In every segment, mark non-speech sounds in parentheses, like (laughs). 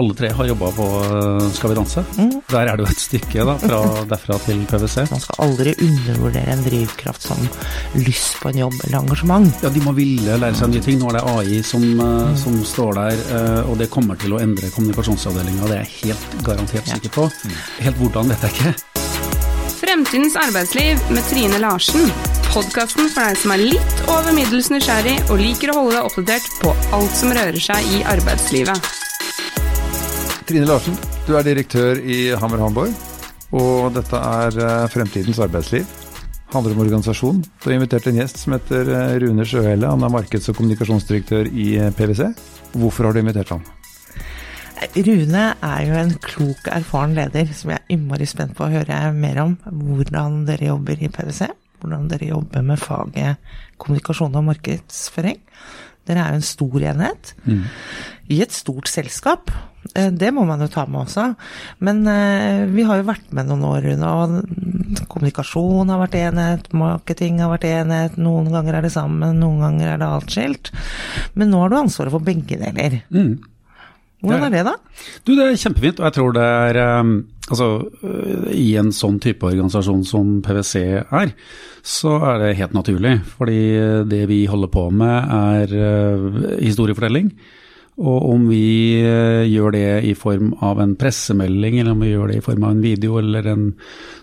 alle tre har jobba på eh, Skal vi danse. Mm. Der er det jo et stykke da, fra (laughs) derfra til PwC. Man skal aldri undervurdere en drivkraft som lyst på en jobb eller engasjement. Ja, De må ville lære seg nye ting. Nå er det AI som, mm. som står der, eh, og det kommer til å endre kommunikasjonsavdelinga. Det er jeg helt garantert sikker på. Helt hvordan vet jeg ikke. Fremtidens arbeidsliv med Trine Larsen. Podkasten for deg som er litt over middels nysgjerrig og liker å holde deg oppdatert på alt som rører seg i arbeidslivet. Trine Larsen, du er direktør i Hammer Hamburg. og dette er eh, Fremtidens arbeidsliv. Handler om organisasjon. Du har invitert en gjest som heter eh, Rune Sjøhelle. Han er markeds- og kommunikasjonsdirektør i eh, PwC. Hvorfor har du invitert ham? Rune er jo en klok, erfaren leder som jeg er innmari spent på å høre mer om. Hvordan dere jobber i PwC. Hvordan dere jobber med faget kommunikasjon og markedsføring. Dere er jo en stor enhet i et stort selskap. Eh, Det må man jo ta med også. Men eh, vi har jo vært med noen år, Rune. Og kommunikasjon har vært enhet, marketing har vært enhet. Noen ganger er det sammen, noen ganger er det atskilt. Men nå har du ansvaret for begge deler. Hvordan er det, da? Du, Det er kjempefint, og jeg tror det er eh, Altså, eh, i en sånn type organisasjon som PwC er, så er det helt naturlig. Fordi det vi holder på med er eh, historiefortelling. Og om vi eh, gjør det i form av en pressemelding, eller om vi gjør det i form av en video, eller en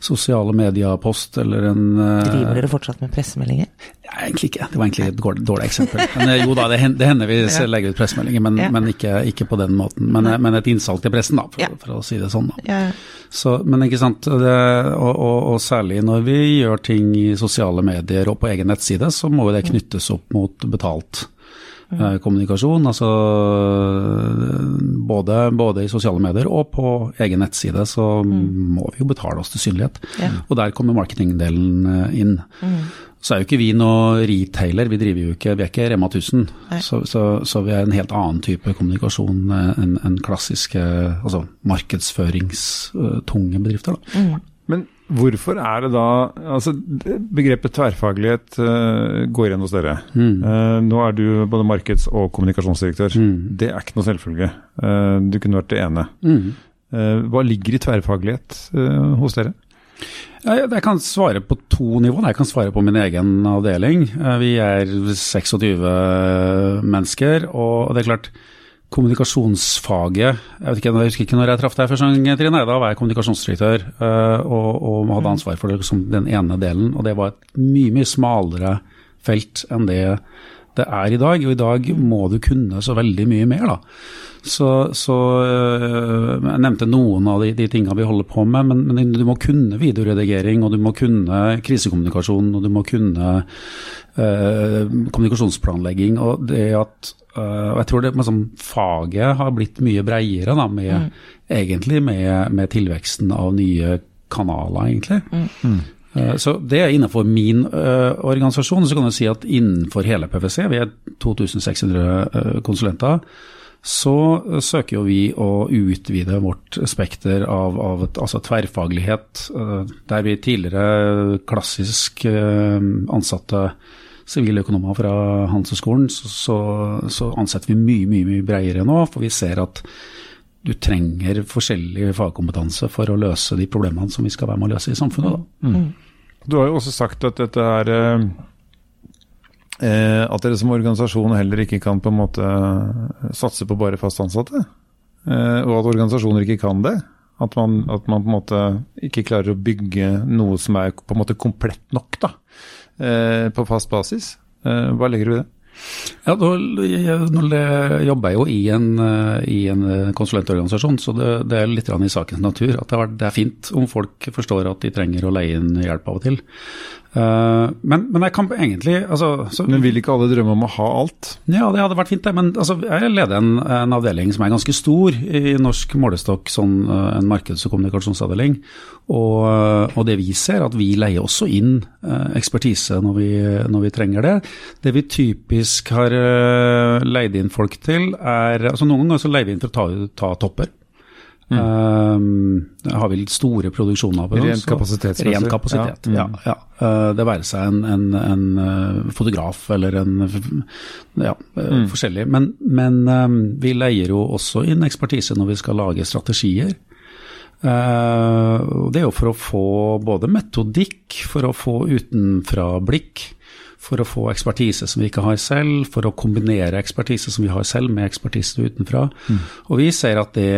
sosiale mediepost, eller en eh, Driver dere fortsatt med pressemeldinger? Nei, egentlig ikke. Det var egentlig et dårlig, eksempel. Men eh, jo da, det hen- det hender vi legger ut pressemeldinger, men, Ja. men ikke, ikke på den måten. Men, men et innsalg til pressen, da, for, for å si det sånn. da. Ja, Så, men ikke sant, det, og, og, og særlig når vi gjør ting i sosiale medier og på egen nettside, så må det knyttes opp mot betalt eh, kommunikasjon. Altså både, både i sosiale medier og på egen nettside så må vi jo betale oss til synlighet. Ja. Og der kommer marketingdelen inn. inn. Så er jo ikke vi noe retailer, vi driver jo ikke, vi er ikke Rema 1000. Så, så, så vi er en helt annen type kommunikasjon eh, enn enn klassiske altså markedsføringstunge bedrifter. Da. Hvorfor er det da altså Begrepet tverrfaglighet uh, går igjen hos dere. Eh, nå er du både markeds- og kommunikasjonsdirektør. Det er ikke noe selvfølge. Uh, du kunne vært det ene. Mm. Hva ligger i tverrfaglighet hos dere? Jeg kan svare på to nivåer. Jeg kan svare på min egen avdeling. Vi er 26 mennesker, og det er klart Kommunikasjonsfaget Jeg vet ikke, jeg husker ikke når jeg traff deg første gang, Trine. Da var jeg kommunikasjonsdirektør eh, og, og hadde ansvar for liksom, den ene delen. Og det var et mye, mye smalere felt enn det det er i dag. Og i dag må du kunne så veldig mye mer, da. Så, så øh, Jeg nevnte noen av de, de tingene vi holder på med, men, men du må kunne videoredigering, og du må kunne krisekommunikasjon, og du må kunne øh, kommunikasjonsplanlegging. Og det at øh, og jeg tror det liksom, faget har blitt mye bredere, da, med, egentlig med, med tilveksten av nye kanaler, egentlig. Eh, Så Det er innenfor min uh, organisasjon. Så kan du si at innenfor hele PwC, vi er 2600 uh, konsulenter, så uh, søker jo vi å utvide vårt spekter av, av et, altså tverrfaglighet. eh, Der vi tidligere klassisk eh, ansatte siviløkonomer fra Handelshøyskolen, så, så, så ansetter vi mye, mye, mye bredere nå. For vi ser at du trenger forskjellig fagkompetanse for å løse de problemene som vi skal være med å løse i samfunnet. Da. Du har jo også sagt at dette er eh, eh, At dere som organisasjon heller ikke kan på en måte satse på bare fast ansatte. Eh, og at organisasjoner ikke kan det. At man, at man på en måte ikke klarer å bygge noe som er på en måte komplett nok da, eh, på fast basis. Eh, hva legger du i det? Ja, nå, jobber jeg jo i en, eh, i en eh, konsulentorganisasjon, så det, det er litt i sakens natur at det er fint om folk forstår at de trenger å leie inn hjelp av og til. Eh, men, men jeg kan egentlig altså, så, Men vil ikke alle drømme om å ha alt? Ja, det hadde vært fint, det. Men altså, jeg leder en, en avdeling som er ganske stor i norsk målestokk, sånn eh, en markeds- og kommunikasjonsavdeling. Og, eh, og det vi ser, at vi leier også inn ekspertise når vi, når vi trenger det. Det vi typisk har leid inn folk til, er altså Noen ganger så leier vi inn for å ta, ta topper. Uh, har vi litt store produksjoner på Rent kapasitetsmessig. Ren kapasitet, Ja. ja. Mm. ja. ja. det være seg en, en, en uh, fotograf eller en ja, mm. forskjellig. Men, men vi leier jo også inn ekspertise når vi skal lage strategier. Det er jo for å få både metodikk, for å få utenfra-blikk, for å få ekspertise som vi ikke har selv, for å kombinere ekspertise som vi har selv med ekspertise utenfra. Og vi ser at det,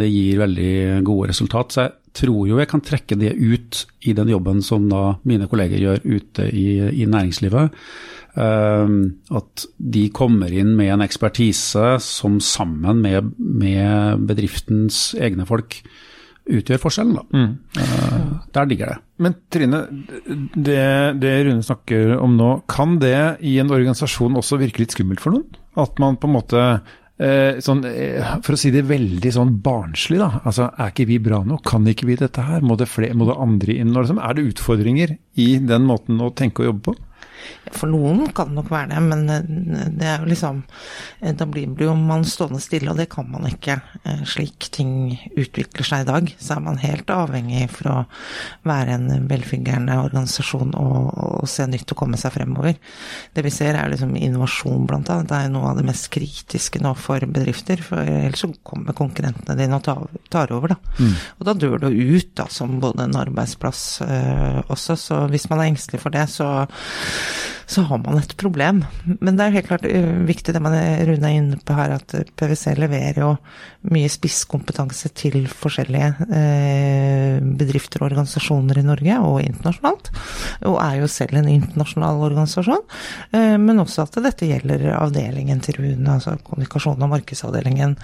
det gir veldig gode resultat. Så jeg tror jo jeg kan trekke det ut i den jobben som da mine kolleger gjør ute i, i næringslivet. Um, at de kommer inn med en ekspertise som sammen med, med bedriftens egne folk utgjør forskjellen. Da. Uh, der ligger det. Men Trine, det, det Rune snakker om nå, kan det i en organisasjon også virke litt skummelt for noen? At man på en måte eh, sånn, eh, For å si det veldig sånn barnslig, da. Altså, er ikke vi bra nok? Kan ikke vi dette her? Må det, flere, må det andre inn? Liksom? Er det utfordringer i den måten å tenke og jobbe på? For noen kan det nok være det, men eh, det er jo liksom Da blir jo man stående stille, og det kan man ikke. Eh, Slik ting utvikler seg i dag, så er man helt avhengig for å være en velfungerende organisasjon og, og se nytt og komme seg fremover. Det vi ser er liksom innovasjon, blant annet. Det er noe av det mest kritiske nå for bedrifter. For ellers så kommer konkurrentene dine og tar, tar over, da. Og da dør du ut da, som både en arbeidsplass eh, også, så hvis man er engstelig for det, så så har man et problem. Men det er helt klart uh, viktig det man Rune er inne på her, at PwC leverer jo mye spisskompetanse til forskjellige uh, bedrifter og organisasjoner i Norge, og internasjonalt. Og er jo selv en internasjonal organisasjon. Uh, men også at dette gjelder avdelingen til Rune, altså kommunikasjon- og markedsavdelingen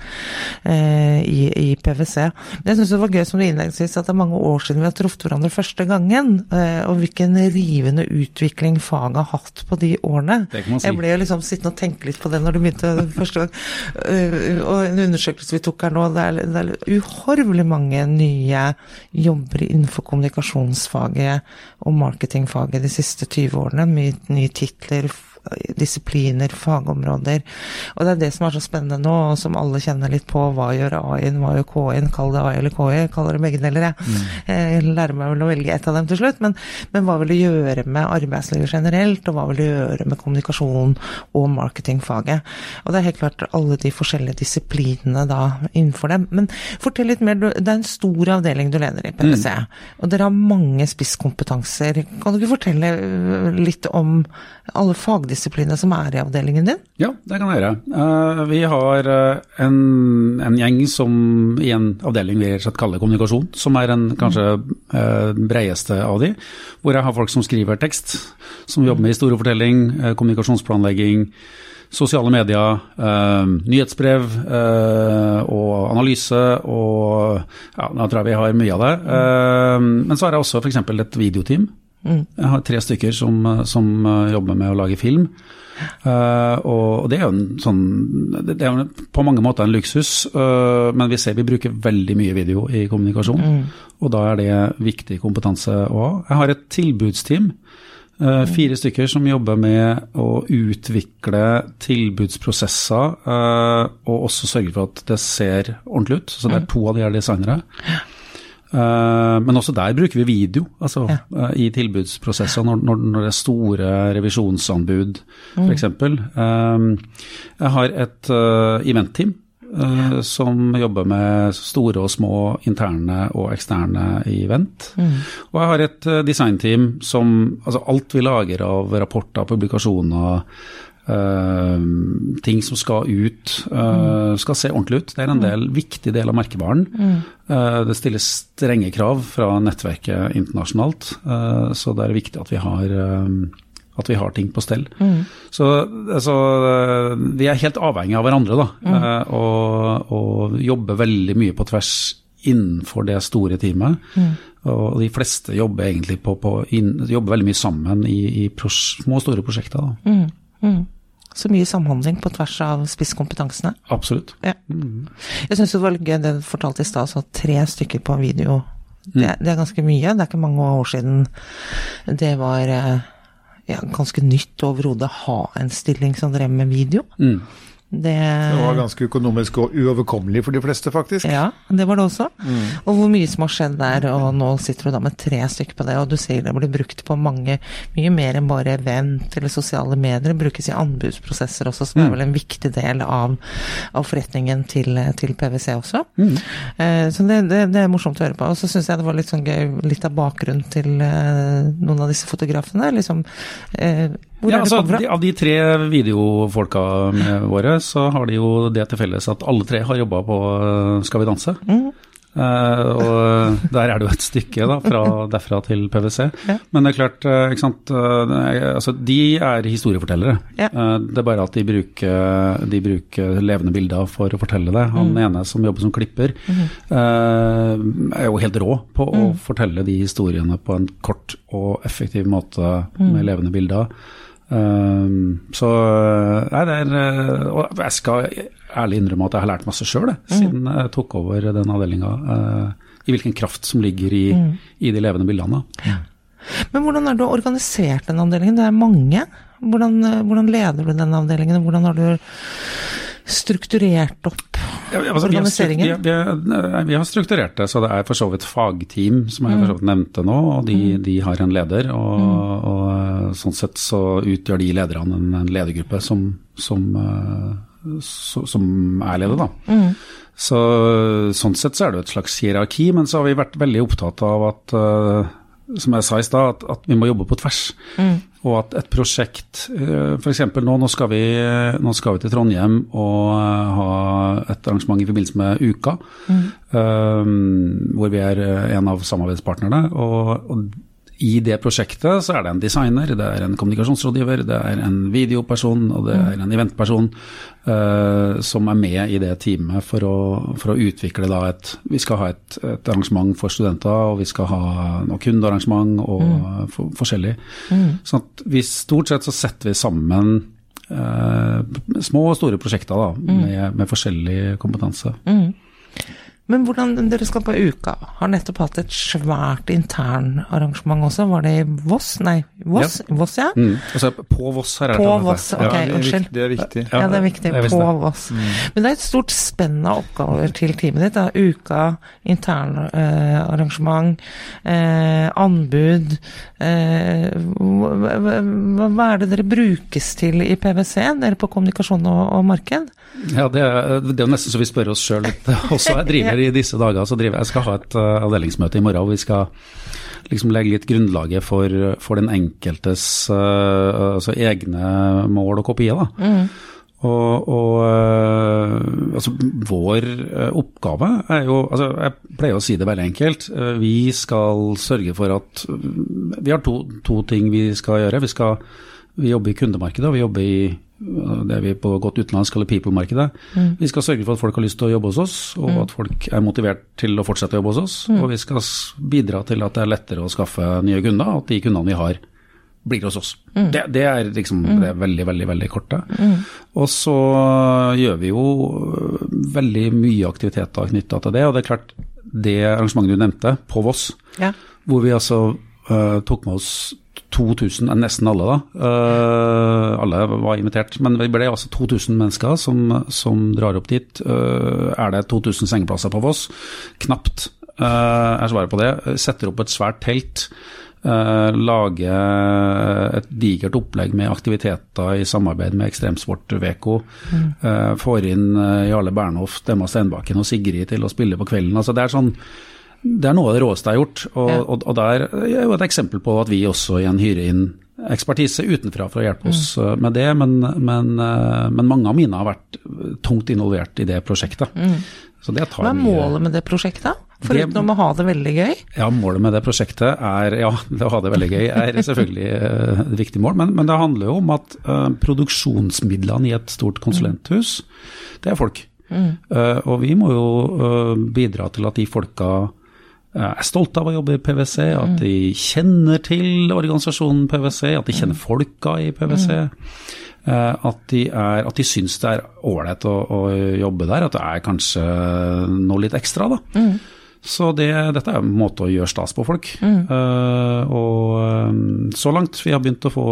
i, i, PwC. Men jeg syns det var gøy som du innledningsvis at det er mange år siden vi har truffet hverandre første gangen, og hvilken rivende utvikling faget har hatt på de årene. Si. Jeg ble jo liksom sittende og tenke litt på det når du begynte første gang. Uh, og en undersøkelse vi tok her nå, det er, det er uhorvelig mange nye jobber innenfor kommunikasjonsfaget og marketingfaget de siste 20 årene. Mye nye titler, disipliner, fagområder. Og det er det som er så spennende nå, og som alle kjenner litt på. Hva gjør AI-en, hva gjør KI-en? Kall det AI eller KI, kaller det begge deler, jeg. Jeg lærer meg vel å velge ett av dem til slutt. Men, men hva vil det gjøre med arbeidslivet generelt, og hva vil det gjøre med kommunikasjon og marketingfaget? Og det er helt klart alle de forskjellige disiplinene da innenfor dem. Men fortell litt mer, det er en stor avdeling du leder i PwC, og dere har mange spisskompetanser. Kan du ikke fortelle litt om alle fagdisiplinene som er i avdelingen din? Ja, det kan jeg gjøre. Uh, vi har uh, en, en, gjeng som i en avdeling vi kaller kommunikasjon, som er en kanskje uh, bredeste av de. Hvor jeg har folk som skriver tekst, som jobber med historiefortelling, kommunikasjonsplanlegging, sosiale medier, nyhetsbrev og analyse og ja, da tror jeg vi har mye av det. men så har jeg også f.eks. et videoteam. Jeg har tre stykker som, som jobber med å lage film. Uh, og det er jo en sånn Det er på mange måter en luksus, uh, men vi ser vi bruker veldig mye video i kommunikasjon. Mm. Og da er det viktig kompetanse å ha. Jeg har et tilbudsteam. Uh, fire stykker som jobber med å utvikle tilbudsprosesser, og også sørge for at det ser ordentlig ut. Så det er to av de her designere. Uh, men også der bruker vi video, altså ja. uh, i tilbudsprosesser når, når, det er store revisjonsanbud mm. f.eks. Um, jeg har et eventteam som jobber med store og små interne og eksterne event. Mm. Og jeg har et designteam som Altså alt vi lager av rapporter, publikasjoner, Uh, ting som skal ut, uh, skal se ordentlig ut. Det er en del, viktig del av merkevaren. Mm. Uh, det stilles strenge krav fra nettverket internasjonalt, så det er viktig at vi har, at vi har ting på stell. Mm. Så altså, vi er helt avhengig av hverandre, da, mm. og, og jobber veldig mye på tvers innenfor det store teamet. Mm. Og de fleste jobber egentlig på, på inn, jobber veldig mye sammen i, i små og store prosjekter. Da. Mm. Mm. Så mye samhandling på tvers av spisskompetansene. Absolutt. Ja. Mm. Jeg syns det var litt gøy det du fortalte i stad, så tre stykker på video. Det, det, er ganske mye. Det er ikke mange år siden det var ja, ganske nytt overhodet å ha en stilling som drev med video. Mm. Det, Det var ganske økonomisk og uoverkommelig for de fleste, faktisk. Ja, det var det også. Og hvor mye som har skjedd der, og nå sitter du da med tre stykker på det, og du sier det blir brukt på mange, mye mer enn bare event eller sosiale medier. Det brukes i anbudsprosesser også, som er vel en viktig del av, av forretningen til, til PwC også. Eh, så det, det, det er morsomt å høre på. Og så syns jeg det var litt sånn gøy, litt av bakgrunnen til eh, noen av disse fotografene. liksom eh, hvor Ja, altså, de, av de tre videofolka våre, så har de jo det til felles at alle tre har jobba på eh, Skal vi danse. Mm. Uh, og der er det jo et stykke da, fra (laughs) derfra til PwC. Ja. Men det er klart, eh, ikke sant, eh, altså, de er historiefortellere. Ja. Eh, det er bare at de bruker, de bruker levende bilder for å fortelle det. Mm. Han ene som jobber som klipper, eh, er jo helt rå på å Mm. fortelle de historiene på en kort og effektiv måte Mm. med levende bilder. Um, så nei, det er eh, Og jeg skal ærlig innrømme at jeg har lært masse sjøl, siden jeg tok over den avdelinga. I hvilken kraft som ligger i, i de levende bildene. Men hvordan har du organisert den avdelingen? Det er mange. Hvordan, eh, hvordan leder du den avdelingen? Hvordan har du strukturert opp Ja, altså, vi, har vi, har- vi, har- strukturert det, så det er for så vidt fagteam, som jeg for så vidt nevnte nå. og De, de har en leder, og, og sånn sett så utgjør de lederne en, en ledergruppe som, som, eh, så, som er leder, da. Så Sånn sett så er det jo et slags hierarki, men så har vi vært veldig opptatt av at eh, som jeg sa i stad, at, at vi må jobbe på tvers. Og at et prosjekt F.eks. nå, nå skal, vi, nå skal vi til Trondheim og eh, ha et arrangement i forbindelse med Uka. eh, hvor vi er eh, en av samarbeidspartnerne. Og, og i det prosjektet så er det en designer, det er en kommunikasjonsrådgiver, det er en videoperson og det er en eventperson uh, som er med i det teamet for å, for å utvikle da et Vi skal ha et, et arrangement for studenter, og vi skal ha noe kundearrangement og for, forskjellig. Sånn at vi stort sett så setter vi sammen uh, små og store prosjekter da, med, med forskjellig kompetanse. Men hvordan dere skal på Uka? Har nettopp hatt et svært internarrangement også. Var det i Voss? Nei, Voss? Voss, ja. Mm. Altså, på Voss her er På det På Voss, ok, Ja, unnskyld. Det er viktig. Ja, det er viktig. På Voss. Mm. Men det er et stort spenn av oppgaver til teamet ditt. Da. Uka, internarrangement, eh, anbud. Eh, hva, hva, er det dere brukes til i PwC, dere på kommunikasjon og, og marked? Ja, det er, det er nesten så vi spør oss sjøl litt (laughs) også. Jeg i disse dager, så driver, jeg skal ha et uh, avdelingsmøte i morgen og vi skal liksom legge litt grunnlaget for, for den enkeltes uh, altså egne mål og kopier. da. Og, og øh, altså, vår oppgave er jo altså, Jeg pleier å si det veldig enkelt. Vi skal sørge for at Vi har to, to ting vi skal gjøre. Vi, skal, vi jobber i kundemarkedet, og vi jobber i øh, det vi på godt utenlandsk kaller people-markedet. Vi skal sørge for at folk har lyst til å jobbe hos oss, og at folk er motivert til å fortsette å jobbe hos oss. Og vi skal bidra til at det er lettere å skaffe nye kunder, og at de kundene vi har, blir hos oss. Det, det er liksom det er veldig, veldig veldig korte. Og så gjør vi jo øh, veldig mye aktiviteter knytta til det. Og det er klart, det arrangementet du nevnte, på Voss, Ja. hvor vi altså uh, tok med oss 2000, eh, nesten alle da, uh, alle var invitert, men vi ble altså 2000 mennesker som, som drar opp dit. Uh, er det 2000 sengeplasser på Voss? Knapt uh, er svaret på det. Setter opp et svært telt. Lage et digert opplegg med aktiviteter i samarbeid med Ekstremsport-Veko. Eh, får inn Jarle Bernhoft, Emma Steinbakken og Sigrid til å spille på kvelden. Altså, det, er sånn, det er noe av det råeste jeg har gjort. Og, Ja. og, og der er jo et eksempel på at vi også igjen hyrer inn ekspertise utenfra for å hjelpe oss mm. med det. Men, men, uh, men mange av mine har vært tungt involvert i det prosjektet. Så det Hva er målet med det prosjektet? Foruten å ha det veldig gøy? ja, målet med det prosjektet er Ja, (laughs) det å ha det veldig gøy er selvfølgelig eh, et viktig mål, men, men det handler jo om at uh, produksjonsmidlene i et stort konsulenthus, det er folk. Eh, og vi må jo uh, bidra til at de folka eh, er stolte av å jobbe i PwC, at de kjenner til organisasjonen PwC, at de kjenner folka i PwC. eh, At de, er, at de syns det er ålreit å, å jobbe der, at det er kanskje noe litt ekstra. da. Så det, dette er en måte å gjøre stas på folk. Eh, og eh, så langt vi har begynt å få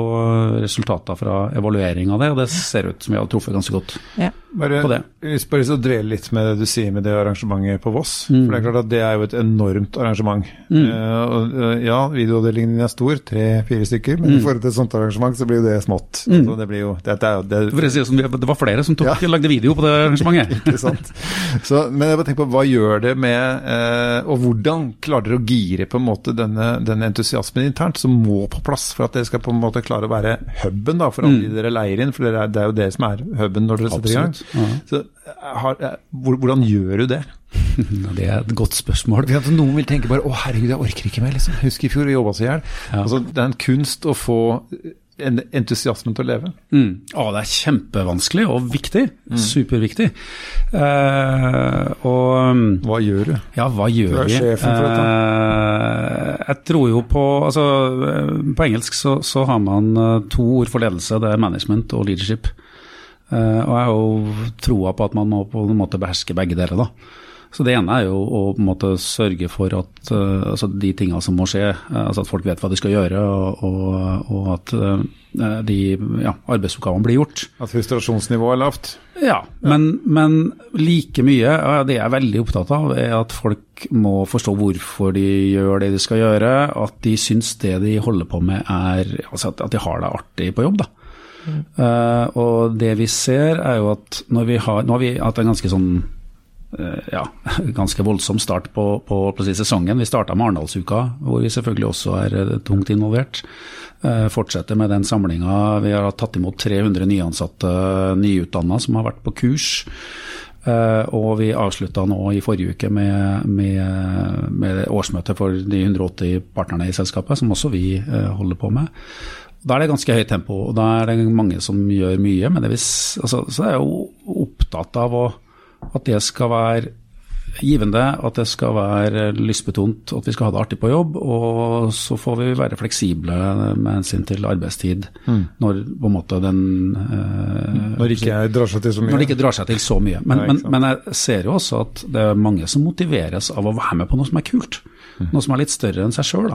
resultater fra evaluering av det, og det ser ut som vi har truffet ganske godt. Ja. Bare, på det. Jeg bare så dvele litt med det du sier med det arrangementet på Voss. Mm. For Det er klart at det er jo et enormt arrangement. Eh, og, uh, ja, videoavdelingen din er stor, tre-fire stykker, men Mm. i forhold til et sånt arrangement så blir jo det smått. Altså, det blir jo, det, det, det sånn, det var flere som tok, Ja. (laughs) lagde video på det arrangementet. (laughs) Ikke sant? Så, men jeg bare tenker på hva gjør det med uh, Og hvordan klarer dere å gire på en måte denne, denne entusiasmen internt, som må på plass for at dere skal på en måte klare å være huben da, for alle de dere leier inn? For det er jo det som er huben når dere setter i gang. Absolutt, ja. Så eh, har, eh, hvordan gjør du det? (laughs) Det er et godt spørsmål. Noen vil tenke bare 'Å, herregud, jeg orker ikke mer'. liksom. Husk i fjor vi jobba så i hjel. Ja. Altså, det er en kunst å få en entusiasmen til å leve. Mm. Å, det er kjempevanskelig og viktig. Superviktig. Uh, og mm, Hva gjør du? ja, hva gjør Du er vi? sjefen for Eh, jeg tror jo på Altså, eh, på engelsk så, så har man eh, to ord for ledelse. Det er management og leadership. Eh, og jeg har jo troa på at man må på en måte beherske begge deler, da. Så Det ene er jo å på en måte sørge for at eh, altså de tingene som må skje, eh, altså at folk vet hva de skal gjøre, og, og, og at de ja, arbeidsoppgavene blir gjort. At frustrasjonsnivået er lavt? Ja, men, men like mye, det jeg er veldig opptatt av, er at folk må forstå hvorfor de gjør det de skal gjøre, at de syns det de holder på med er altså at, at de har det artig på jobb. da. Eh, og det vi ser er jo at når vi har, nå har vi hatt en ganske sånn uh, ja, (laughs) ganske voldsom start på, på, på sesongen. Vi starta med Arendalsuka, hvor vi selvfølgelig også er eh, tungt involvert. Uh, fortsetter med den samlinga. Vi har tatt imot 300 nyansatte nyutdanna som har vært på kurs. Uh, og vi avslutta nå i forrige uke med, med, med årsmøtet for de 180 partnerne i selskapet, som også vi uh, holder på med. Da er det ganske høyt tempo, og da er det mange som gjør mye. Men det vis, altså, så er jeg jo opptatt av å, at det skal være givende, at det skal være lystbetont, at vi skal ha det artig på jobb. Og så får vi være fleksible med hensyn til arbeidstid når på en måte den eh, Når det ikke drar seg til så mye? når det ikke drar seg til så mye. Men, Nei, men, men jeg ser jo også at det er mange som motiveres av å være med på noe som er kult. Noe som er litt større enn seg sjøl.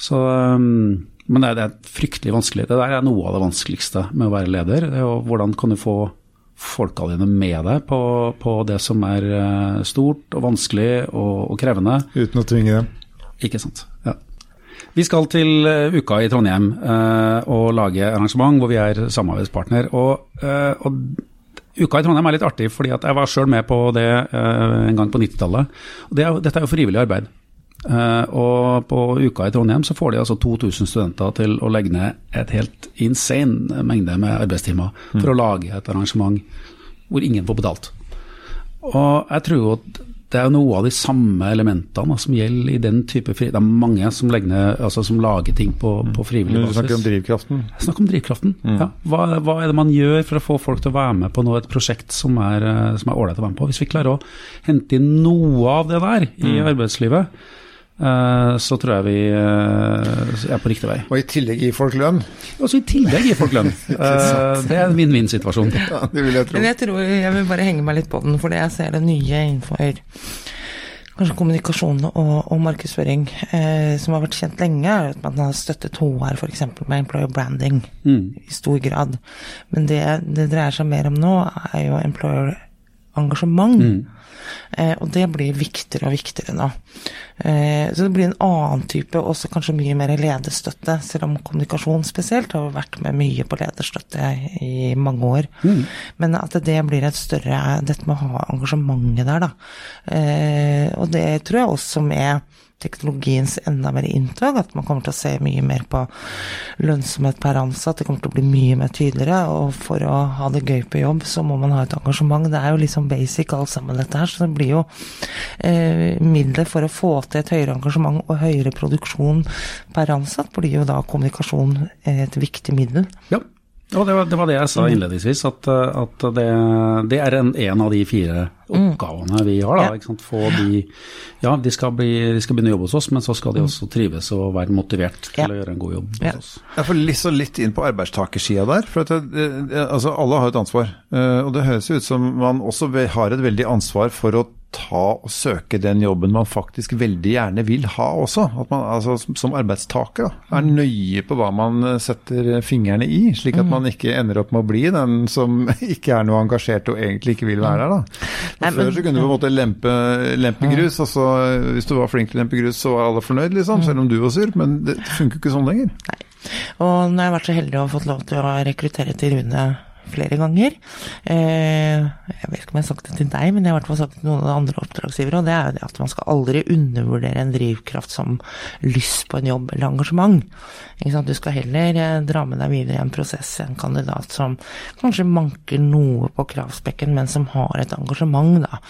Så, um, men det er, det er fryktelig vanskelig. Det der er noe av det vanskeligste med å være leder. Det er jo hvordan kan du få folka dine med deg på, på det som er eh, stort og vanskelig og, og krevende. Uten å tvinge dem? Ikke sant. Ja. Vi skal til eh, uka i Trondheim eh, og lage arrangement hvor vi er samarbeidspartner. Og, eh, og uka i Trondheim er litt artig, fordi at jeg var sjøl med på det eh, en gang på 90-tallet. Det dette er jo frivillig arbeid. Eh, og på uka i Trondheim så får de altså 2000 studenter til å legge ned et helt insane mengde med arbeidstimer for å lage et arrangement hvor ingen får betalt. Og jeg tror jo at det er noe av de samme elementene som gjelder i den type fri... Det er mange som, legger ned, altså som lager ting på, på frivillig basis. du snakker om drivkraften? Jeg snakker om drivkraften. Ja. Hva, hva er det man gjør for å få folk til å være med på noe, et prosjekt som er eh, ålreit å være med på? Hvis vi klarer å hente inn noe av det der i arbeidslivet, eh, så tror jeg vi eh, er på riktig vei. Og i tillegg gi folk lønn? Også i tillegg gir folk lønn. (laughs) Eh, det er en vinn-vinn-situasjon. (laughs) Ja, det vil jeg tro. Men jeg tror jeg vil bare henge meg litt på den, fordi jeg ser det nye innenfor kanskje kommunikasjon og, og markedsføring eh, som har vært kjent lenge, er at man har støttet HR f.eks. med employer branding Mm. i stor grad. Men det det dreier seg mer om nå, er jo employer engasjement. Eh, og det blir viktigere og viktigere nå. Eh, så det blir en annen type, også kanskje mye mer lederstøtte, selv om kommunikasjon spesielt har vært med mye på lederstøtte i mange år. Men at det blir et større Dette med å ha engasjementet der, da. Eh, og det tror jeg også med teknologiens enda mer inntog, at man kommer til å se mye mer på lønnsomhet per ansatt. Det kommer til å bli mye mer tydeligere. Og for å ha det gøy på jobb, så må man ha et engasjement. Det er jo liksom basic alt sammen, dette her. Så det blir jo eh, midler for å få til et høyere engasjement og høyere produksjon per ansatt, blir jo da kommunikasjon et viktig middel. Ja, og det var, det var det jeg sa innledningsvis, at, eh, at det, det er en, en av de fire oppgavene vi har. Da, Ja. ikke sant? Få de, ja, de skal, bli, de skal begynne å jobbe hos oss, men så skal de også trives og være motivert til Ja. å gjøre en god jobb hos oss. Jeg får litt, så litt inn på arbeidstakersida der. for at det, det, altså Alle har et ansvar. eh, Og det høres ut som man også har et veldig ansvar for å ta og søke den jobben man faktisk veldig gjerne vil ha også. At man altså, som- arbeidstaker da, er nøye på hva man eh, setter fingrene i, slik at man ikke ender opp med å bli den som (laughs) ikke er noe engasjert og egentlig ikke vil være der. da. Nei, Før så kunne du på en måte lempe, lempe grus, og så hvis du var flink til å lempe grus, så var alle fornøyd, liksom, selv om du var sur. Men det funker ikke sånn lenger. Og nå har jeg vært så heldig å ha fått lov til å rekruttere til Rune flere ganger. Eh, jeg vet ikke om jeg har sagt det til deg, men jeg har i hvert fall sagt det til noen andre oppdragsgivere, og det er jo det at man skal aldri undervurdere en drivkraft som lyst på en jobb eller engasjement. Du skal heller eh, dra med deg videre i en prosess en kandidat som kanskje manker noe på kravspekken, men som har et engasjement, da.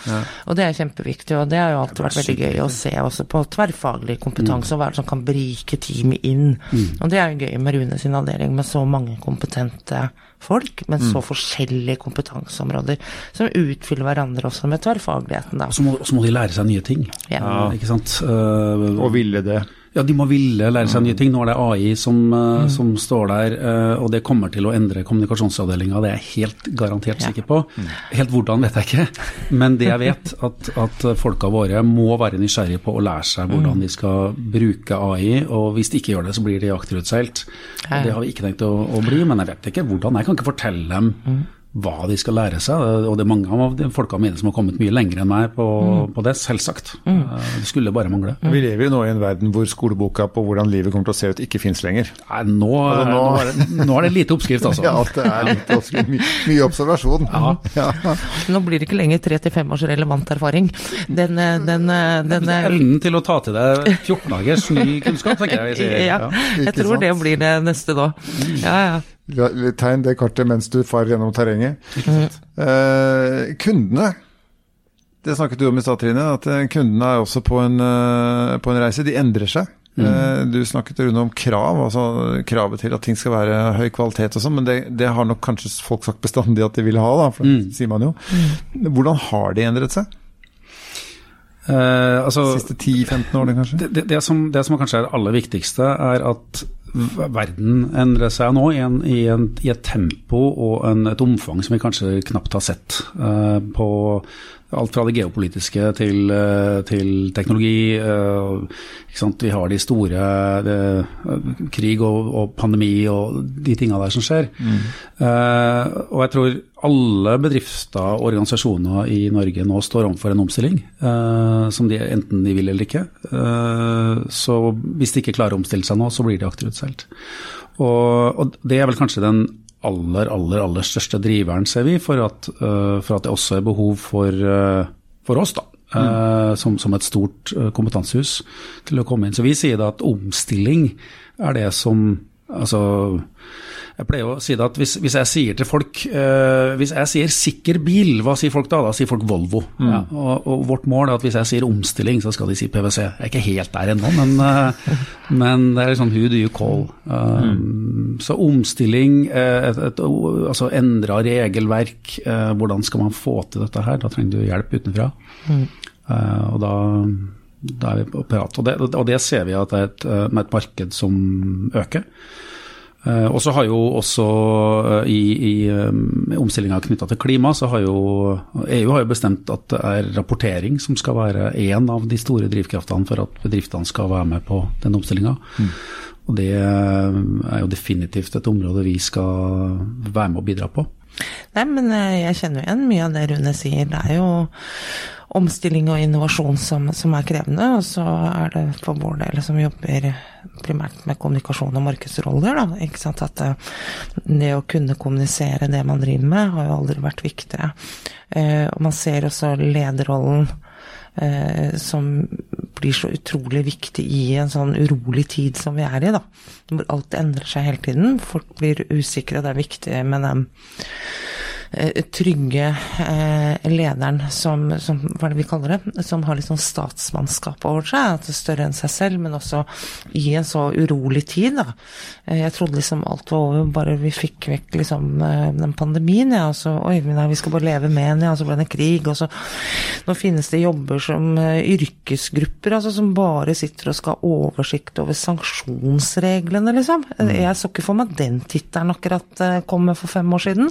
Og det er kjempeviktig, og det har jo alltid vært veldig gøy å se også på tverrfaglig kompetanse, og hva er det som kan berike teamet inn. Og det er jo gøy med Rune sin avdeling med så mange kompetente folk, men så forskjellige kompetanseområder, som utfyller hverandre også med tverrfagligheten, da. Og så må, må de lære seg nye ting. Ja. Ikke sant? Uh, Og ville det. Ja, de må ville lære seg nye ting. Nå er det AI som, mm. som står der, eh, og det kommer til å endre kommunikasjonsavdelinga. Det er jeg helt garantert Ja. sikker på. Helt hvordan vet jeg ikke, men det jeg vet, at, at folka våre må være nysgjerrige på å lære seg hvordan de skal bruke AI, og hvis de ikke gjør det, så blir de akterutseilt. Ja. Det har vi ikke tenkt å, å bli, men jeg vet ikke hvordan. Jeg kan ikke fortelle dem hva de skal lære seg, og det er mange av de folka mine som har kommet mye lenger enn meg på, på det, selvsagt. Mm. Det skulle bare mangle. Vi lever jo nå i en verden hvor skoleboka på hvordan livet kommer til å se ut, ikke fins lenger. Nei, nå, Altså, nå, nå- er det, nå er det lite oppskrift, altså. (laughs) Ja, det er litt oppskrift. My, mye observasjon. Ja. Nå blir det ikke lenger tre til fem års relevant erfaring. Den, eh, den, eh, den, eh, Evnen til å ta til deg 14 dagers ny kunnskap, tenker jeg vi sier. (laughs) ja, jeg ikke tror det blir det neste da. Ja, ja. Tegn det kartet mens du farer gjennom terrenget. Eh, kundene, det snakket du om i stad, Trine. At eh, kundene er også på en, eh, på en reise. De endrer seg. Eh, Du snakket rundt om krav, altså kravet til at ting skal være høy kvalitet og sånn, men det, det har nok kanskje folk sagt bestandig at de vil ha, da, for det sier man jo. Hvordan har de endret seg? Eh, altså, siste 10-15 årene, kanskje? det, det, som, det som kanskje er det aller viktigste, er at verden endrer seg nå i, en, i, en, i et tempo og en, et omfang som vi kanskje knapt har sett. Uh, på alt fra det geopolitiske til, eh, til teknologi. eh? Vi har de store det, krig og, og pandemi og de tinga der som skjer. Eh, og jeg tror alle bedrifter og organisasjoner i Norge nå står overfor en omstilling, eh, som de enten de vil eller ikke. Eh, så hvis de ikke klarer å omstille seg nå, så blir de akterutseilt. Og, og det er vel kanskje den aller, aller, aller største driveren, ser vi, for at, eh, for at det også er behov for, eh, for oss, da. eh, som, som et stort eh, kompetansehus til å komme inn. Så vi sier da at omstilling er det som Altså, jeg pleier å si det at hvis, hvis jeg sier til folk eh, Hvis jeg sier sikker bil, hva sier folk da? Da sier folk Volvo. Ja, og, og vårt mål er at hvis jeg sier omstilling, så skal de si PwC. Jeg er ikke helt der ennå, men, eh, men det er liksom who do you call? Um, Så omstilling, eh, et, et, altså endra regelverk, eh, hvordan skal man få til dette her? Da trenger du hjelp utenfra. Eh, og da, da er vi på prat. Og det, og det ser vi at det er et, eh, med et marked som øker. Eh, og så har jo også eh, i, i omstillinga knytta til klima, så har jo EU har jo bestemt at det er rapportering som skal være én av de store drivkraftene for at bedriftene skal være med på den omstillinga. Og det er jo definitivt et område vi skal være med og bidra på. Nei, men jeg kjenner jo igjen mye av det Rune sier. Det er jo omstilling og innovasjon som, som er krevende, og så er det for vår del som jobber primært med kommunikasjon og markedsroller, da. Ikke sant? At eh, det å kunne kommunisere det man driver med, har jo aldri vært viktigere. Eh, og man ser også lederrollen eh, som blir så utrolig viktig i en sånn urolig tid som vi er i, da. Hvor alt endrer seg hele tiden. Folk blir usikre, og det er viktig med dem trygge eh, lederen som, som, hva er det vi kaller det, som har litt sånn statsmannskap over seg, at det er større enn seg selv, men også i en så urolig tid, da. Eh, jeg trodde liksom alt var over, bare vi fikk vekk liksom eh, den pandemien, ja, og så oi, men nei, vi skal bare leve med den, ja, og så ble det krig, og så Nå finnes det jobber som eh, yrkesgrupper, altså som bare sitter og skal ha oversikt over sanksjonsreglene, liksom. Jeg så ikke for meg den tittelen akkurat komme kom for fem år siden.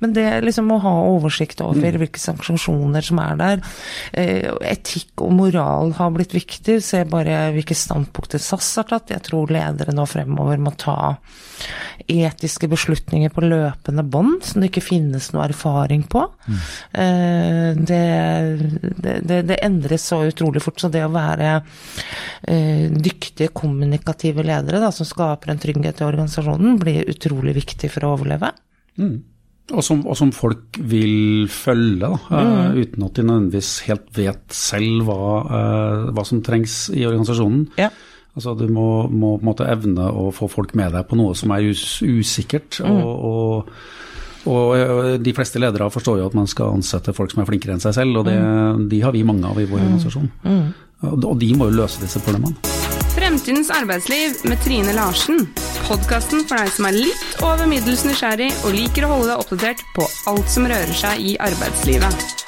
Men det liksom å ha oversikt over hvilke sanksjoner som er der. Eh, etikk og moral har blitt viktig. Se bare hvilke standpunkter SAS har tatt. Jeg tror ledere nå fremover må ta etiske beslutninger på løpende bånd, som det ikke finnes noe erfaring på. Mm. Det, det, det, endres så utrolig fort. Så det å være dyktige, kommunikative ledere da, som skaper en trygghet i organisasjonen, blir utrolig viktig for å overleve. Mm. Og, som, og som, folk vil følge, da, mm. uten at de nødvendigvis helt vet selv hva, hva som trengs i organisasjonen. Ja. Altså Du må, må, på en måte evne å få folk med deg på noe som er us usikkert. Mm. Og, og, og, de fleste ledere forstår jo at man skal ansette folk som er flinkere enn seg selv, og det, mm. de har vi mange av i vår mm. organisasjon. Mm. Og de må jo løse disse problemene. Fremtidens arbeidsliv med Trine Larsen. Podkasten for deg som er litt over middels nysgjerrig og liker å holde deg oppdatert på alt som rører seg i arbeidslivet.